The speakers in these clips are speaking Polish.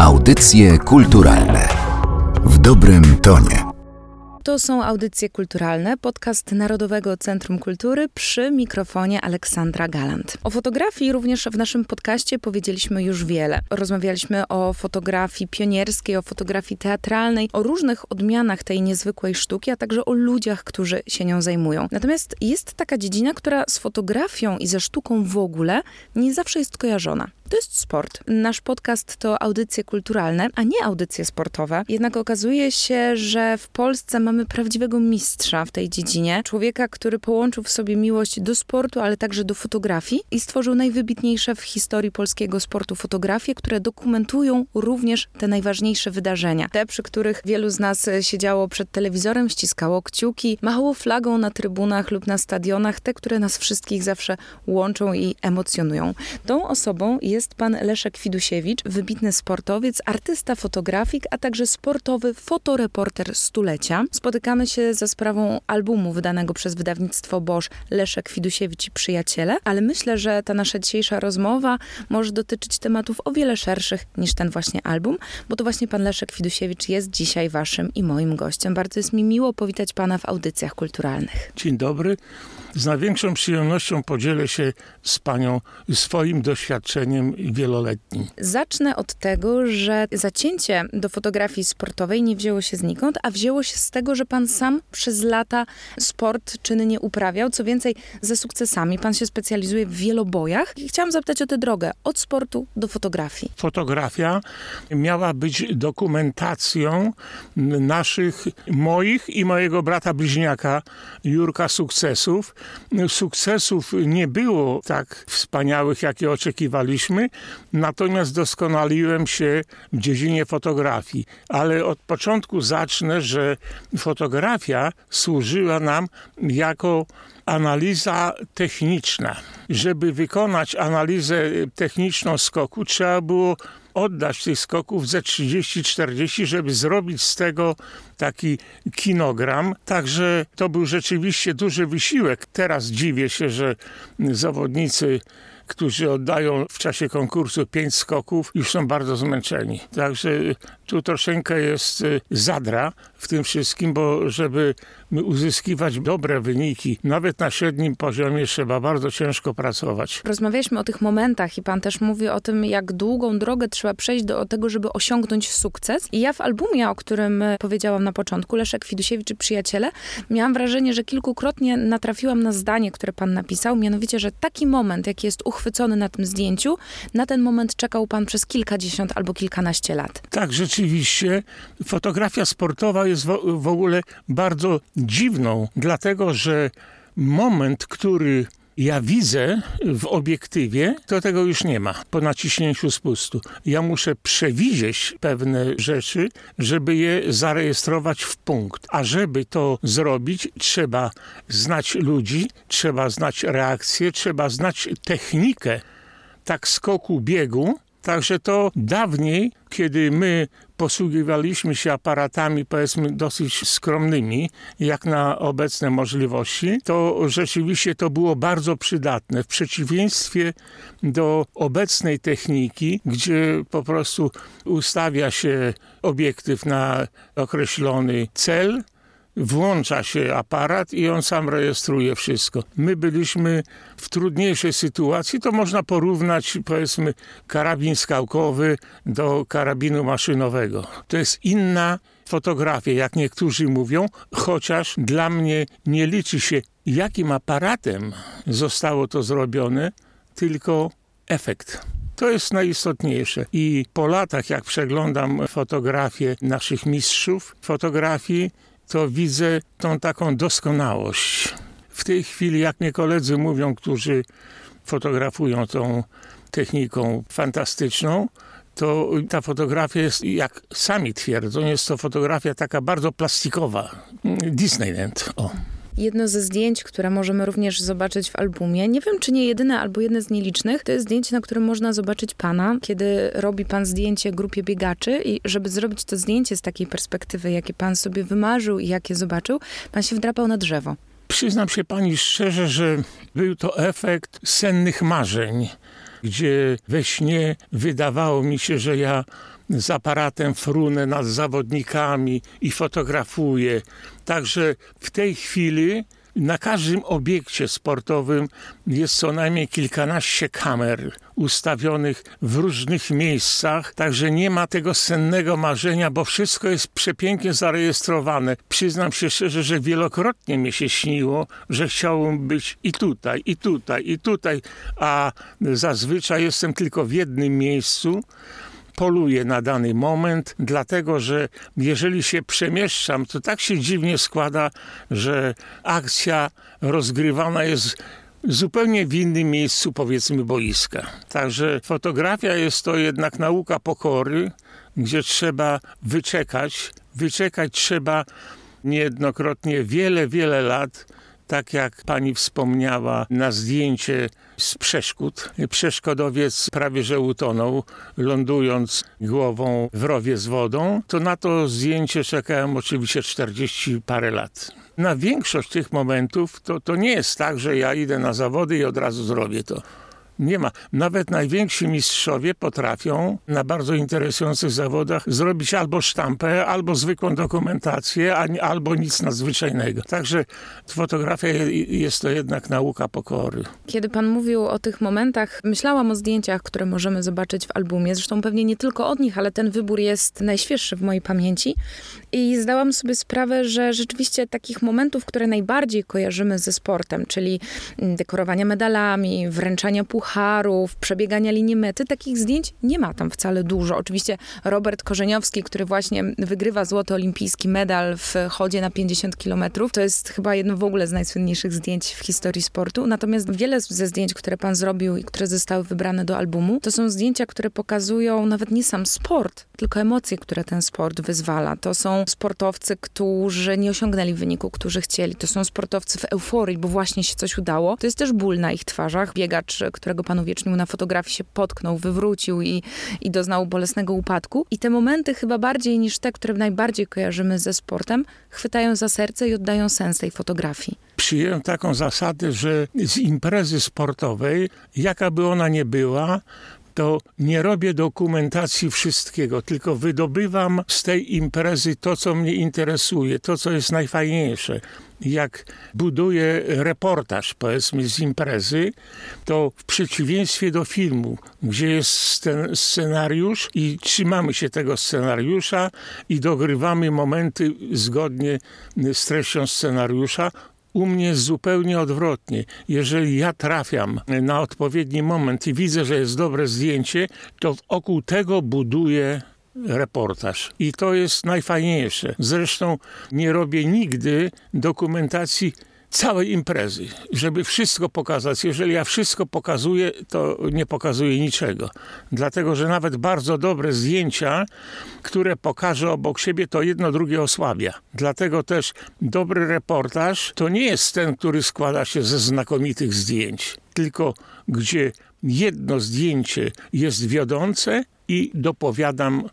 Audycje kulturalne w dobrym tonie. To są audycje kulturalne, podcast Narodowego Centrum Kultury przy mikrofonie Aleksandra Galant. O fotografii również w naszym podcaście powiedzieliśmy już wiele. Rozmawialiśmy o fotografii pionierskiej, o fotografii teatralnej, o różnych odmianach tej niezwykłej sztuki, a także o ludziach, którzy się nią zajmują. Natomiast jest taka dziedzina, która z fotografią i ze sztuką w ogóle nie zawsze jest kojarzona. To jest sport. Nasz podcast to audycje kulturalne, a nie audycje sportowe. Jednak okazuje się, że w Polsce mamy prawdziwego mistrza w tej dziedzinie. Człowieka, który połączył w sobie miłość do sportu, ale także do fotografii i stworzył najwybitniejsze w historii polskiego sportu fotografie, które dokumentują również te najważniejsze wydarzenia. Te, przy których wielu z nas siedziało przed telewizorem, ściskało kciuki, machało flagą na trybunach lub na stadionach, te, które nas wszystkich zawsze łączą i emocjonują. Tą osobą jest jest pan Leszek Fidusiewicz, wybitny sportowiec, artysta, fotografik, a także sportowy fotoreporter stulecia. Spotykamy się za sprawą albumu wydanego przez wydawnictwo Bosch Leszek Fidusiewicz i Przyjaciele, ale myślę, że ta nasza dzisiejsza rozmowa może dotyczyć tematów o wiele szerszych niż ten właśnie album, bo to właśnie pan Leszek Fidusiewicz jest dzisiaj waszym i moim gościem. Bardzo jest mi miło powitać pana w audycjach kulturalnych. Dzień dobry. Z największą przyjemnością podzielę się z panią swoim doświadczeniem wieloletnim. Zacznę od tego, że zacięcie do fotografii sportowej nie wzięło się znikąd, a wzięło się z tego, że pan sam przez lata sport czynnie uprawiał. Co więcej, ze sukcesami. Pan się specjalizuje w wielobojach. I chciałam zapytać o tę drogę od sportu do fotografii. Fotografia miała być dokumentacją naszych, moich i mojego brata bliźniaka Jurka sukcesów sukcesów nie było tak wspaniałych, jakie oczekiwaliśmy, natomiast doskonaliłem się w dziedzinie fotografii. Ale od początku zacznę, że fotografia służyła nam jako analiza techniczna. Żeby wykonać analizę techniczną skoku, trzeba było oddać tych skoków ze 30-40, żeby zrobić z tego taki kinogram. Także to był rzeczywiście duży wysiłek. Teraz dziwię się, że zawodnicy którzy oddają w czasie konkursu pięć skoków, już są bardzo zmęczeni. Także tu troszeczkę jest y, zadra w tym wszystkim, bo żeby uzyskiwać dobre wyniki, nawet na średnim poziomie trzeba bardzo ciężko pracować. Rozmawialiśmy o tych momentach i pan też mówi o tym, jak długą drogę trzeba przejść do tego, żeby osiągnąć sukces. I ja w albumie, o którym powiedziałam na początku, Leszek Fidusiewicz i Przyjaciele, miałam wrażenie, że kilkukrotnie natrafiłam na zdanie, które pan napisał, mianowicie, że taki moment, jaki jest uchwycony na tym zdjęciu, na ten moment czekał pan przez kilkadziesiąt albo kilkanaście lat. Tak, rzeczywiście. Fotografia sportowa jest w, w ogóle bardzo dziwną, dlatego że moment, który ja widzę w obiektywie, to tego już nie ma po naciśnięciu spustu. Ja muszę przewidzieć pewne rzeczy, żeby je zarejestrować w punkt. A żeby to zrobić, trzeba znać ludzi, trzeba znać reakcję, trzeba znać technikę tak skoku biegu, Także to dawniej, kiedy my posługiwaliśmy się aparatami, powiedzmy, dosyć skromnymi, jak na obecne możliwości, to rzeczywiście to było bardzo przydatne. W przeciwieństwie do obecnej techniki, gdzie po prostu ustawia się obiektyw na określony cel, włącza się aparat i on sam rejestruje wszystko. My byliśmy w trudniejszej sytuacji, to można porównać powiedzmy karabin skałkowy do karabinu maszynowego. To jest inna fotografia, jak niektórzy mówią, chociaż dla mnie nie liczy się jakim aparatem zostało to zrobione, tylko efekt. To jest najistotniejsze. I po latach, jak przeglądam fotografie naszych mistrzów fotografii, to widzę tą taką doskonałość. W tej chwili, jak mnie koledzy mówią, którzy fotografują tą techniką fantastyczną, to ta fotografia jest, jak sami twierdzą, jest to fotografia taka bardzo plastikowa. Disneyland. O jedno ze zdjęć, które możemy również zobaczyć w albumie. Nie wiem, czy nie jedyne, albo jedne z nielicznych. To jest zdjęcie, na którym można zobaczyć pana, kiedy robi pan zdjęcie grupie biegaczy i żeby zrobić to zdjęcie z takiej perspektywy, jakie pan sobie wymarzył i jakie zobaczył, pan się wdrapał na drzewo. Przyznam się pani szczerze, że był to efekt sennych marzeń gdzie we śnie wydawało mi się, że ja z aparatem frunę nad zawodnikami i fotografuję. Także w tej chwili na każdym obiekcie sportowym jest co najmniej kilkanaście kamer ustawionych w różnych miejscach, także nie ma tego sennego marzenia, bo wszystko jest przepięknie zarejestrowane. Przyznam się szczerze, że wielokrotnie mi się śniło, że chciałbym być i tutaj, i tutaj, i tutaj, a zazwyczaj jestem tylko w jednym miejscu poluję na dany moment, dlatego że jeżeli się przemieszczam, to tak się dziwnie składa, że akcja rozgrywana jest zupełnie w innym miejscu, powiedzmy, boiska. Także fotografia jest to jednak nauka pokory, gdzie trzeba wyczekać. Wyczekać trzeba niejednokrotnie wiele, wiele lat, tak jak pani wspomniała na zdjęcie z przeszkód. Przeszkodowiec prawie że utonął, lądując głową w rowie z wodą. To na to zdjęcie czekałem oczywiście 40 parę lat. Na większość tych momentów to, to nie jest tak, że ja idę na zawody i od razu zrobię to. Nie ma. Nawet najwięksi mistrzowie potrafią na bardzo interesujących zawodach zrobić albo sztampę, albo zwykłą dokumentację, albo nic nadzwyczajnego. Także fotografia jest to jednak nauka pokory. Kiedy pan mówił o tych momentach, myślałam o zdjęciach, które możemy zobaczyć w albumie. Zresztą pewnie nie tylko od nich, ale ten wybór jest najświeższy w mojej pamięci. I zdałam sobie sprawę, że rzeczywiście takich momentów, które najbardziej kojarzymy ze sportem, czyli dekorowania medalami, wręczania pucharów, pucharów, przebiegania linii mety, takich zdjęć nie ma tam wcale dużo. Oczywiście Robert Korzeniowski, który właśnie wygrywa złoty olimpijski medal w chodzie na 50 kilometrów, to jest chyba jedno w ogóle z najsłynniejszych zdjęć w historii sportu. Natomiast wiele ze zdjęć, które pan zrobił i które zostały wybrane do albumu, to są zdjęcia, które pokazują nawet nie sam sport, tylko emocje, które ten sport wyzwala. To są sportowcy, którzy nie osiągnęli wyniku, którzy chcieli. To są sportowcy w euforii, bo właśnie się coś udało. To jest też ból na ich twarzach. Biegacz, którego którego pan uwiecznił na fotografii, się potknął, wywrócił i, i doznał bolesnego upadku. I te momenty chyba bardziej niż te, które najbardziej kojarzymy ze sportem, chwytają za serce i oddają sens tej fotografii. Przyjąłem taką zasadę, że z imprezy sportowej, jaka by ona nie była, to nie robię dokumentacji wszystkiego, tylko wydobywam z tej imprezy to, co mnie interesuje, to, co jest najfajniejsze. Jak buduję reportaż, powiedzmy, z imprezy, to w przeciwieństwie do filmu, gdzie jest scenariusz i trzymamy się tego scenariusza i dogrywamy momenty zgodnie z treścią scenariusza, u mnie zupełnie odwrotnie. Jeżeli ja trafiam na odpowiedni moment i widzę, że jest dobre zdjęcie, to wokół tego buduję reportaż. I to jest najfajniejsze. Zresztą nie robię nigdy dokumentacji całej imprezy, żeby wszystko pokazać. Jeżeli ja wszystko pokazuję, to nie pokazuję niczego. Dlatego, że nawet bardzo dobre zdjęcia, które pokażę obok siebie, to jedno drugie osłabia. Dlatego też dobry reportaż to nie jest ten, który składa się ze znakomitych zdjęć, tylko gdzie jedno zdjęcie jest wiodące i dopowiadam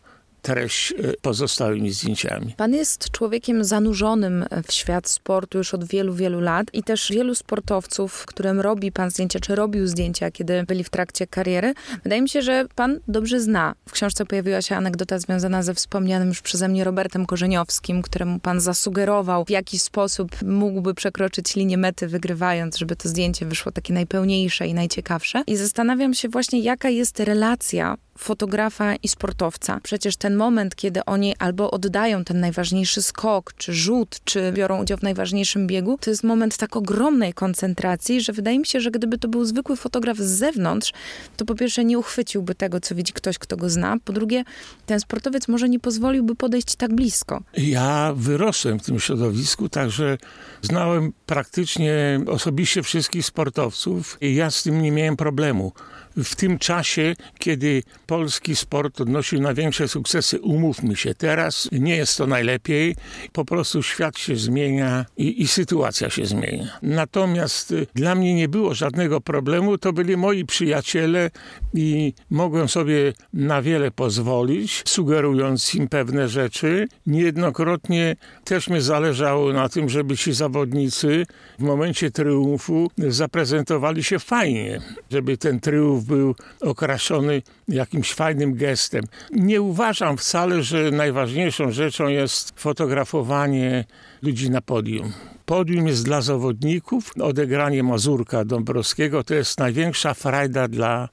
treść e, pozostałymi zdjęciami. Pan jest człowiekiem zanurzonym w świat sportu już od wielu, wielu lat i też wielu sportowców, którym robi pan zdjęcia, czy robił zdjęcia, kiedy byli w trakcie kariery. Wydaje mi się, że pan dobrze zna. W książce pojawiła się anegdota związana ze wspomnianym już przeze mnie Robertem Korzeniowskim, któremu pan zasugerował, w jaki sposób mógłby przekroczyć linię mety wygrywając, żeby to zdjęcie wyszło takie najpełniejsze i najciekawsze. I zastanawiam się właśnie, jaka jest relacja fotografa i sportowca. Przecież ten moment, kiedy oni albo oddają ten najważniejszy skok, czy rzut, czy biorą udział w najważniejszym biegu, to jest moment tak ogromnej koncentracji, że wydaje mi się, że gdyby to był zwykły fotograf z zewnątrz, to po pierwsze nie uchwyciłby tego, co widzi ktoś, kto go zna. Po drugie, ten sportowiec może nie pozwoliłby podejść tak blisko. Ja wyrosłem w tym środowisku, także znałem praktycznie osobiście wszystkich sportowców i ja z tym nie miałem problemu w tym czasie, kiedy polski sport odnosił największe sukcesy, umówmy się, teraz nie jest to najlepiej, po prostu świat się zmienia i, i sytuacja się zmienia. Natomiast y, dla mnie nie było żadnego problemu, to byli moi przyjaciele i mogłem sobie na wiele pozwolić, sugerując im pewne rzeczy. Niejednokrotnie też mi zależało na tym, żeby ci zawodnicy w momencie triumfu zaprezentowali się fajnie, żeby ten triumf był okraszony jakimś fajnym gestem. Nie uważam wcale, że najważniejszą rzeczą jest fotografowanie ludzi na podium. Podium jest dla zawodników, odegranie Mazurka Dąbrowskiego to jest największa frajda dla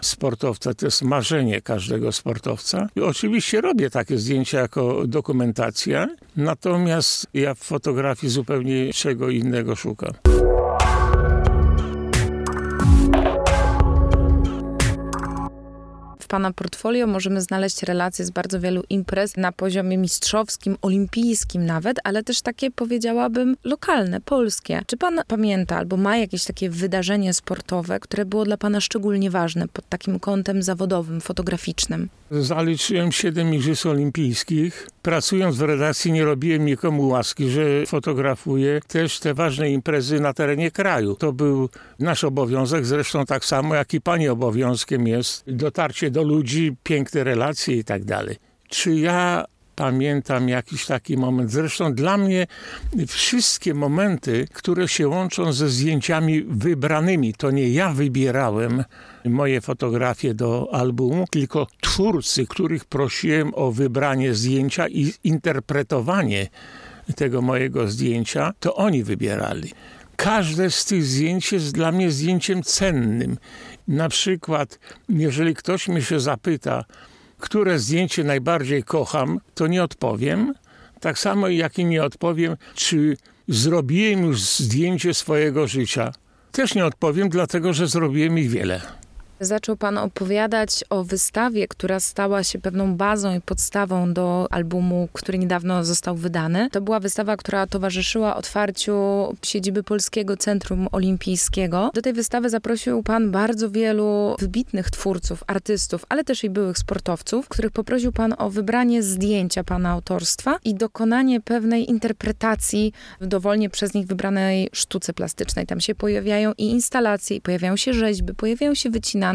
sportowca. To jest marzenie każdego sportowca. I oczywiście robię takie zdjęcia jako dokumentacja, natomiast ja w fotografii zupełnie czego innego szukam. Pana portfolio możemy znaleźć relacje z bardzo wielu imprez na poziomie mistrzowskim, olimpijskim nawet, ale też takie powiedziałabym lokalne, polskie. Czy Pan pamięta albo ma jakieś takie wydarzenie sportowe, które było dla Pana szczególnie ważne pod takim kątem zawodowym, fotograficznym? Zaliczyłem siedem igrzysk olimpijskich. Pracując w redakcji nie robiłem nikomu łaski, że fotografuję też te ważne imprezy na terenie kraju. To był nasz obowiązek, zresztą tak samo jak i Pani obowiązkiem jest dotarcie do ludzi, piękne relacje i tak dalej. Czy ja pamiętam jakiś taki moment. Zresztą dla mnie wszystkie momenty, które się łączą ze zdjęciami wybranymi, to nie ja wybierałem moje fotografie do albumu, tylko twórcy, których prosiłem o wybranie zdjęcia i interpretowanie tego mojego zdjęcia, to oni wybierali. Każde z tych zdjęć jest dla mnie zdjęciem cennym. Na przykład, jeżeli ktoś mnie się zapyta, które zdjęcie najbardziej kocham, to nie odpowiem. Tak samo jak i nie odpowiem, czy zrobiłem już zdjęcie swojego życia. Też nie odpowiem, dlatego że zrobiłem ich wiele. Zaczął Pan opowiadać o wystawie, która stała się pewną bazą i podstawą do albumu, który niedawno został wydany. To była wystawa, która towarzyszyła otwarciu siedziby Polskiego Centrum Olimpijskiego. Do tej wystawy zaprosił Pan bardzo wielu wybitnych twórców, artystów, ale też i byłych sportowców, których poprosił Pan o wybranie zdjęcia Pana autorstwa i dokonanie pewnej interpretacji w dowolnie przez nich wybranej sztuce plastycznej. Tam się pojawiają i instalacje, i pojawiają się rzeźby, pojawiają się wycinania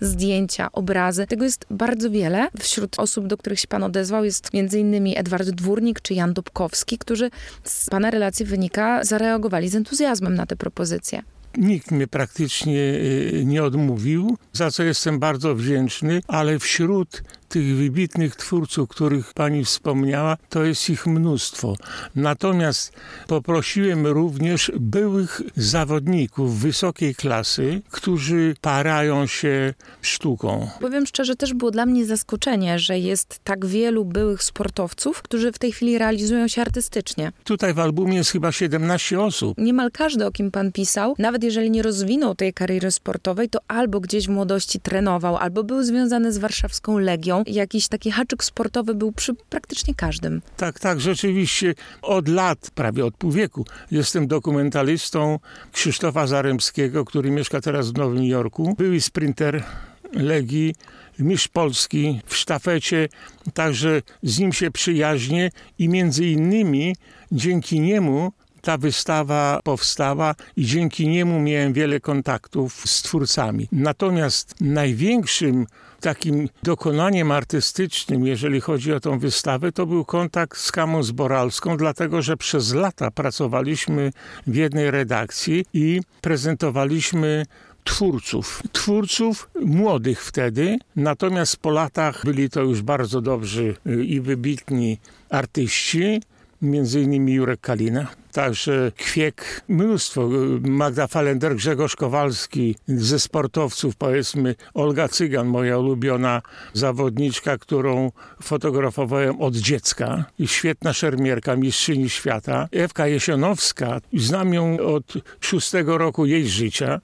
zdjęcia, obrazy. Tego jest bardzo wiele. Wśród osób, do których się pan odezwał, jest m.in. Edward Dwórnik czy Jan Dobkowski, którzy z pana relacji wynika, zareagowali z entuzjazmem na te propozycje. Nikt mnie praktycznie y, nie odmówił, za co jestem bardzo wdzięczny, ale wśród tych wybitnych twórców, których pani wspomniała, to jest ich mnóstwo. Natomiast poprosiłem również byłych zawodników wysokiej klasy, którzy parają się sztuką. Powiem szczerze, też było dla mnie zaskoczenie, że jest tak wielu byłych sportowców, którzy w tej chwili realizują się artystycznie. Tutaj w albumie jest chyba 17 osób. Niemal każdy, o kim pan pisał, nawet jeżeli nie rozwinął tej kariery sportowej, to albo gdzieś w młodości trenował, albo był związany z warszawską Legią, jakiś taki haczyk sportowy był przy praktycznie każdym. Tak, tak, rzeczywiście od lat, prawie od pół wieku, jestem dokumentalistą Krzysztofa Zaremskiego, który mieszka teraz w Nowym Jorku. Były sprinter Legii, mistrz Polski w sztafecie, także z nim się przyjaźnię i między innymi dzięki niemu ta wystawa powstała i dzięki niemu miałem wiele kontaktów z twórcami. Natomiast największym takim dokonaniem artystycznym, jeżeli chodzi o tą wystawę, to był kontakt z Kamą Zboralską, dlatego że przez lata pracowaliśmy w jednej redakcji i prezentowaliśmy twórców. Twórców młodych wtedy, natomiast po latach byli to już bardzo dobrzy i wybitni artyści, między innymi Jurek Kalina, także Kwiek, mnóstwo, Magda Falender, Grzegorz Kowalski, ze sportowców powiedzmy Olga Cygan, moja ulubiona zawodniczka, którą fotografowałem od dziecka, świetna szermierka, mistrzyni świata, Ewka Jesionowska, znam ją od szóstego roku jej życia,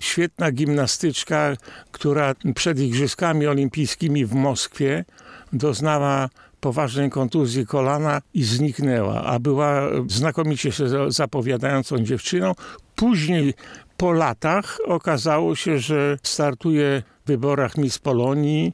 świetna gimnastyczka, która przed Igrzyskami Olimpijskimi w Moskwie doznała poważnej kontuzji kolana i zniknęła, a była znakomicie się zapowiadającą dziewczyną. Później po latach okazało się, że startuje w wyborach Miss Polonii.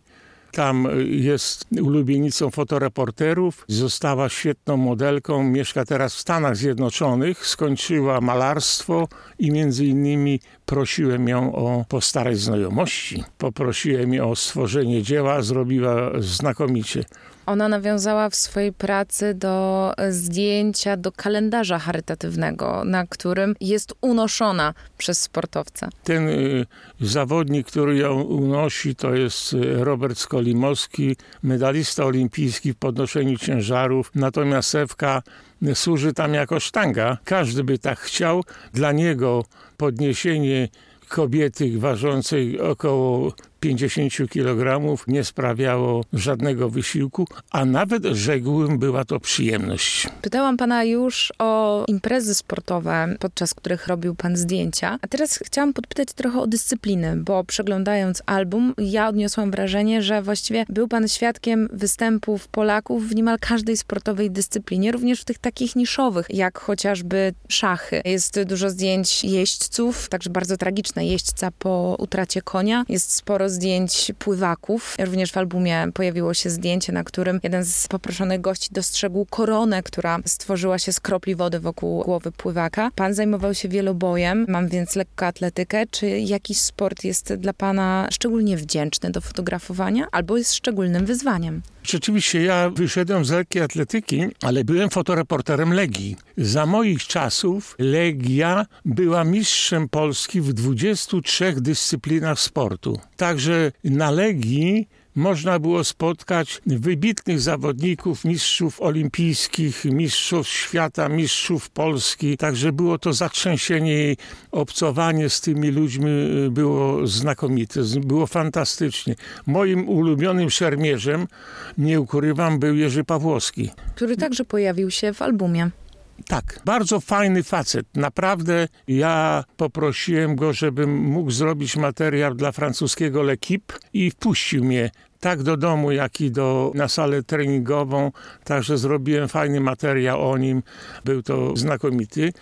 Tam jest ulubienicą fotoreporterów, została świetną modelką, mieszka teraz w Stanach Zjednoczonych, skończyła malarstwo i między innymi prosiłem ją o postarać znajomości. Poprosiłem ją o stworzenie dzieła, zrobiła znakomicie. Ona nawiązała w swojej pracy do zdjęcia, do kalendarza charytatywnego, na którym jest unoszona przez sportowca. Ten y, zawodnik, który ją unosi, to jest y, Robert Skolimowski, medalista olimpijski w podnoszeniu ciężarów. Natomiast Ewka y, służy tam jako sztanga. Każdy by tak chciał. Dla niego podniesienie kobiety ważącej około 50 kg nie sprawiało żadnego wysiłku, a nawet rzekłbym, była to przyjemność. Pytałam pana już o imprezy sportowe, podczas których robił pan zdjęcia, a teraz chciałam podpytać trochę o dyscypliny, bo przeglądając album, ja odniosłam wrażenie, że właściwie był pan świadkiem występów Polaków w niemal każdej sportowej dyscyplinie, również w tych takich niszowych, jak chociażby szachy. Jest dużo zdjęć jeźdźców, także bardzo tragiczne jeźdźca po utracie konia. Jest sporo zdjęć pływaków. Również w albumie pojawiło się zdjęcie, na którym jeden z poproszonych gości dostrzegł koronę, która stworzyła się z kropli wody wokół głowy pływaka. Pan zajmował się wielobojem, mam więc lekkoatletykę. Czy jakiś sport jest dla pana szczególnie wdzięczny do fotografowania albo jest szczególnym wyzwaniem? Rzeczywiście ja wyszedłem z lekkiej atletyki, ale byłem fotoreporterem Legii. Za moich czasów Legia była mistrzem Polski w 23 dyscyplinach sportu. Także na Legii można było spotkać wybitnych zawodników, mistrzów olimpijskich, mistrzów świata, mistrzów Polski. Także było to zatrzęsienie i obcowanie z tymi ludźmi y, było znakomite, było fantastycznie. Moim ulubionym szermierzem, nie ukrywam, był Jerzy Pawłowski. Który także pojawił się w albumie. Tak, bardzo fajny facet. Naprawdę ja poprosiłem go, żebym mógł zrobić materiał dla francuskiego L'Equipe i wpuścił mnie tak do domu, jak i do, na salę treningową. Także zrobiłem fajny materiał o nim. Był to znakomity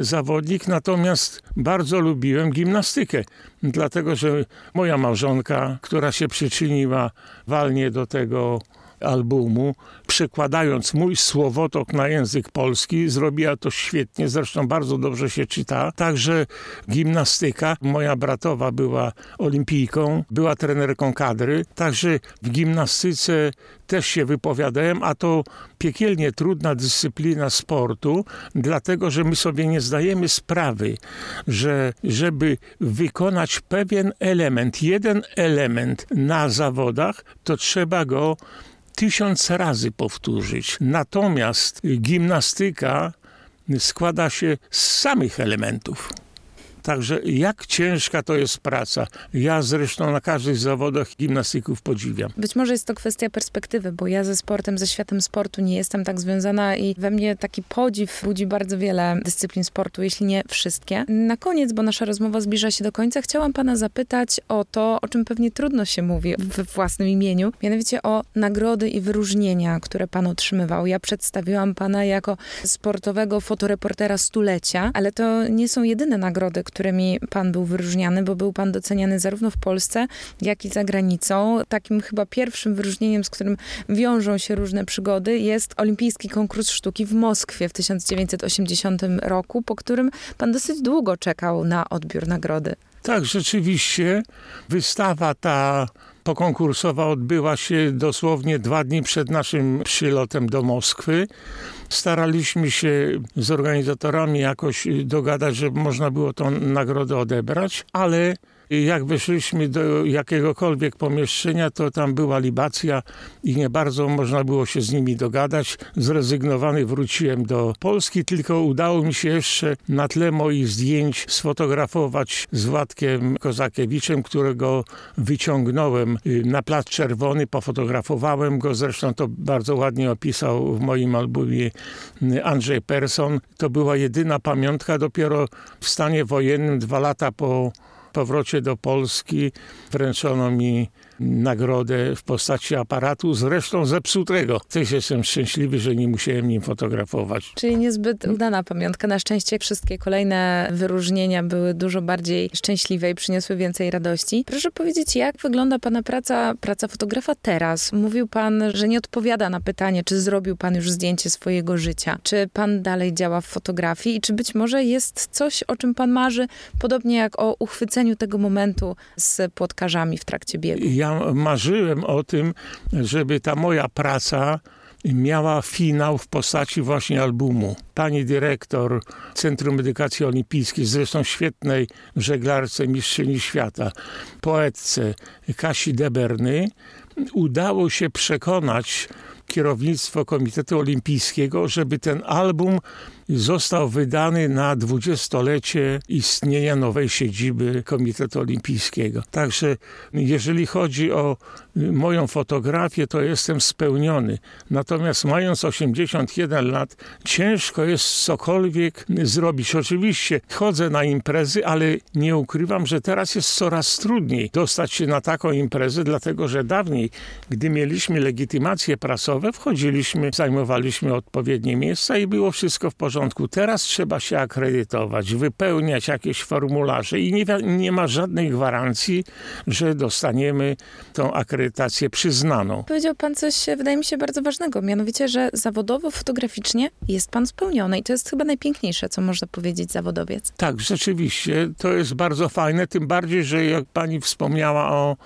zawodnik. Natomiast bardzo lubiłem gimnastykę, dlatego że moja małżonka, która się przyczyniła walnie do tego albumu, przekładając mój słowotok na język polski. Zrobiła to świetnie, zresztą bardzo dobrze się czyta. Także gimnastyka. Moja bratowa była olimpijką, była trenerką kadry, także w gimnastyce też się wypowiadałem, a to piekielnie trudna dyscyplina sportu, dlatego że my sobie nie zdajemy sprawy, że żeby wykonać pewien element, jeden element na zawodach, to trzeba go tysiąc razy powtórzyć. Natomiast gimnastyka składa się z samych elementów. Także jak ciężka to jest praca. Ja zresztą na każdych zawodach gimnastyków podziwiam. Być może jest to kwestia perspektywy, bo ja ze sportem, ze światem sportu nie jestem tak związana i we mnie taki podziw budzi bardzo wiele dyscyplin sportu, jeśli nie wszystkie. Na koniec, bo nasza rozmowa zbliża się do końca, chciałam pana zapytać o to, o czym pewnie trudno się mówi we własnym imieniu, mianowicie o nagrody i wyróżnienia, które pan otrzymywał. Ja przedstawiłam pana jako sportowego fotoreportera stulecia, ale to nie są jedyne nagrody, którymi pan był wyróżniany, bo był pan doceniany zarówno w Polsce, jak i za granicą. Takim chyba pierwszym wyróżnieniem, z którym wiążą się różne przygody, jest Olimpijski Konkurs Sztuki w Moskwie w 1980 roku, po którym pan dosyć długo czekał na odbiór nagrody. Tak, rzeczywiście wystawa ta pokonkursowa odbyła się dosłownie dwa dni przed naszym przylotem do Moskwy. Staraliśmy się z organizatorami jakoś dogadać, żeby można było tą nagrodę odebrać, ale jak weszliśmy do jakiegokolwiek pomieszczenia, to tam była libacja i nie bardzo można było się z nimi dogadać. Zrezygnowany wróciłem do Polski, tylko udało mi się jeszcze na tle moich zdjęć sfotografować z Władkiem Kozakiewiczem, którego wyciągnąłem na Plac Czerwony, pofotografowałem go, zresztą to bardzo ładnie opisał w moim albumie Andrzej Persson. To była jedyna pamiątka dopiero w stanie wojennym, dwa lata po powrocie do Polski wręczono mi nagrodę w postaci aparatu, zresztą zepsutego. Też jestem szczęśliwy, że nie musiałem nim fotografować. Czyli niezbyt udana pamiątka. Na szczęście wszystkie kolejne wyróżnienia były dużo bardziej szczęśliwe i przyniosły więcej radości. Proszę powiedzieć, jak wygląda Pana praca, praca fotografa teraz? Mówił Pan, że nie odpowiada na pytanie, czy zrobił Pan już zdjęcie swojego życia. Czy Pan dalej działa w fotografii i czy być może jest coś, o czym Pan marzy, podobnie jak o uchwyceniu tego momentu z płotkarzami w trakcie biegu? Ja marzyłem o tym, żeby ta moja praca miała finał w postaci właśnie albumu. Pani dyrektor Centrum Edukacji Olimpijskiej, zresztą świetnej żeglarce mistrzyni świata, poetce Kasi Deberny, udało się przekonać kierownictwo Komitetu Olimpijskiego, żeby ten album został wydany na dwudziestolecie istnienia nowej siedziby Komitetu Olimpijskiego. Także jeżeli chodzi o moją fotografię, to jestem spełniony. Natomiast mając 81 lat, ciężko jest cokolwiek zrobić. Oczywiście chodzę na imprezy, ale nie ukrywam, że teraz jest coraz trudniej dostać się na taką imprezę, dlatego że dawniej, gdy mieliśmy legitymacje prasowe, wchodziliśmy, zajmowaliśmy odpowiednie miejsca i było wszystko w porządku. Teraz trzeba się akredytować, wypełniać jakieś formularze i nie, nie ma żadnej gwarancji, że dostaniemy tą akredytację przyznaną. Powiedział pan coś, wydaje mi się, bardzo ważnego, mianowicie, że zawodowo, fotograficznie jest pan spełniony i to jest chyba najpiękniejsze, co można powiedzieć zawodowiec. Tak, rzeczywiście, to jest bardzo fajne, tym bardziej, że jak pani wspomniała o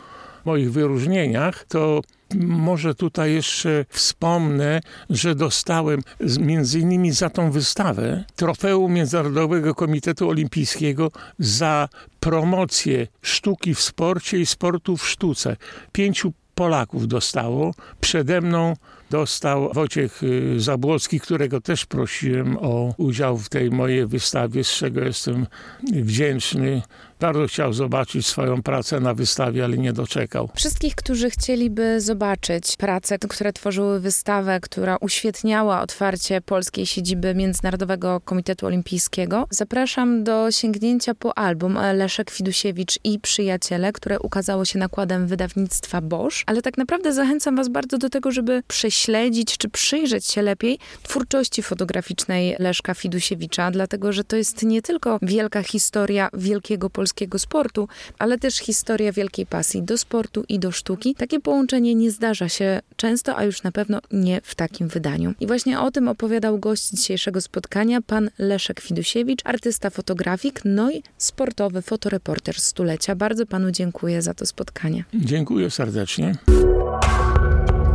moich wyróżnieniach, to może tutaj jeszcze wspomnę, że dostałem między innymi za tą wystawę trofeum Międzynarodowego Komitetu Olimpijskiego za promocję sztuki w sporcie i sportu w sztuce. Pięciu Polaków dostało. Przede mną dostał Wojciech y, Zabłocki, którego też prosiłem o udział w tej mojej wystawie, z czego jestem wdzięczny. Bardzo chciał zobaczyć swoją pracę na wystawie, ale nie doczekał. Wszystkich, którzy chcieliby zobaczyć pracę, które tworzyły wystawę, która uświetniała otwarcie polskiej siedziby Międzynarodowego Komitetu Olimpijskiego, zapraszam do sięgnięcia po album Leszek Fidusiewicz i Przyjaciele, które ukazało się nakładem wydawnictwa Bosch. Ale tak naprawdę zachęcam Was bardzo do tego, żeby prześledzić czy przyjrzeć się lepiej twórczości fotograficznej Leszka Fidusiewicza, dlatego że to jest nie tylko wielka historia wielkiego polskiego polskiego sportu, ale też historia wielkiej pasji do sportu i do sztuki. Takie połączenie nie zdarza się często, a już na pewno nie w takim wydaniu. I właśnie o tym opowiadał gość dzisiejszego spotkania, pan Leszek Fidusiewicz, artysta fotografik, no i sportowy fotoreporter stulecia. Bardzo panu dziękuję za to spotkanie. Dziękuję serdecznie.